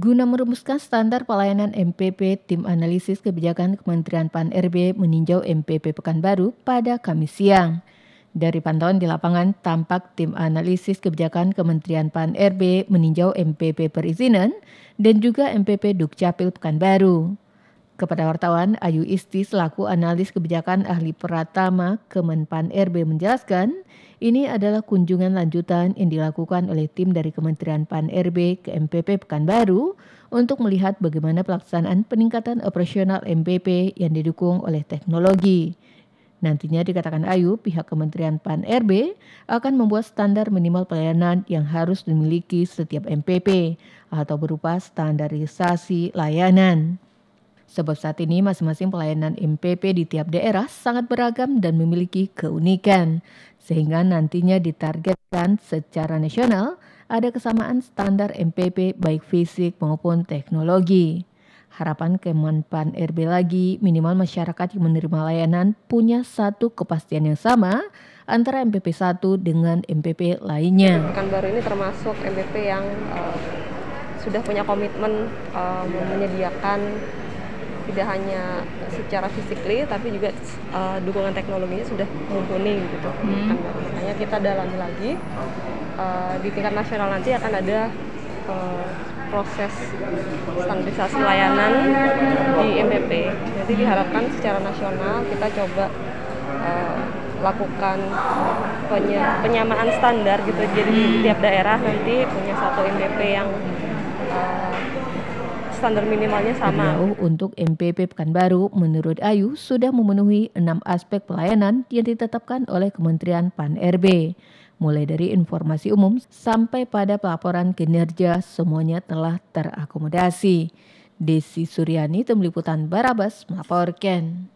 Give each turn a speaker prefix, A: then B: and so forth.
A: Guna merumuskan standar pelayanan MPP, tim analisis kebijakan Kementerian PAN-RB meninjau MPP Pekanbaru pada Kamis siang. Dari pantauan di lapangan, tampak tim analisis kebijakan Kementerian PAN-RB meninjau MPP perizinan dan juga MPP Dukcapil Pekanbaru. Kepada wartawan, Ayu Isti selaku analis kebijakan ahli Pratama Kemenpan RB menjelaskan, ini adalah kunjungan lanjutan yang dilakukan oleh tim dari Kementerian PAN RB ke MPP Pekanbaru untuk melihat bagaimana pelaksanaan peningkatan operasional MPP yang didukung oleh teknologi. Nantinya dikatakan Ayu, pihak Kementerian PAN RB akan membuat standar minimal pelayanan yang harus dimiliki setiap MPP atau berupa standarisasi layanan. Sebab saat ini masing-masing pelayanan MPP di tiap daerah sangat beragam dan memiliki keunikan, sehingga nantinya ditargetkan secara nasional ada kesamaan standar MPP baik fisik maupun teknologi. Harapan Kemenpan RB lagi minimal masyarakat yang menerima layanan punya satu kepastian yang sama antara MPP 1 dengan MPP lainnya.
B: baru ini termasuk MPP yang uh, sudah punya komitmen uh, menyediakan tidak hanya secara fisikly tapi juga uh, dukungan teknologinya sudah mumpuni gitu. Hmm. kan makanya kita dalami lagi uh, di tingkat nasional nanti akan ada uh, proses standarisasi layanan di MPP jadi diharapkan secara nasional kita coba uh, lakukan penyamaan standar gitu. Jadi di tiap daerah nanti punya satu MPP yang uh, standar minimalnya sama.
A: Beliau untuk MPP Pekanbaru menurut Ayu sudah memenuhi enam aspek pelayanan yang ditetapkan oleh Kementerian PAN-RB. Mulai dari informasi umum sampai pada pelaporan kinerja semuanya telah terakomodasi. Desi Suryani, Tim Liputan Barabas melaporkan.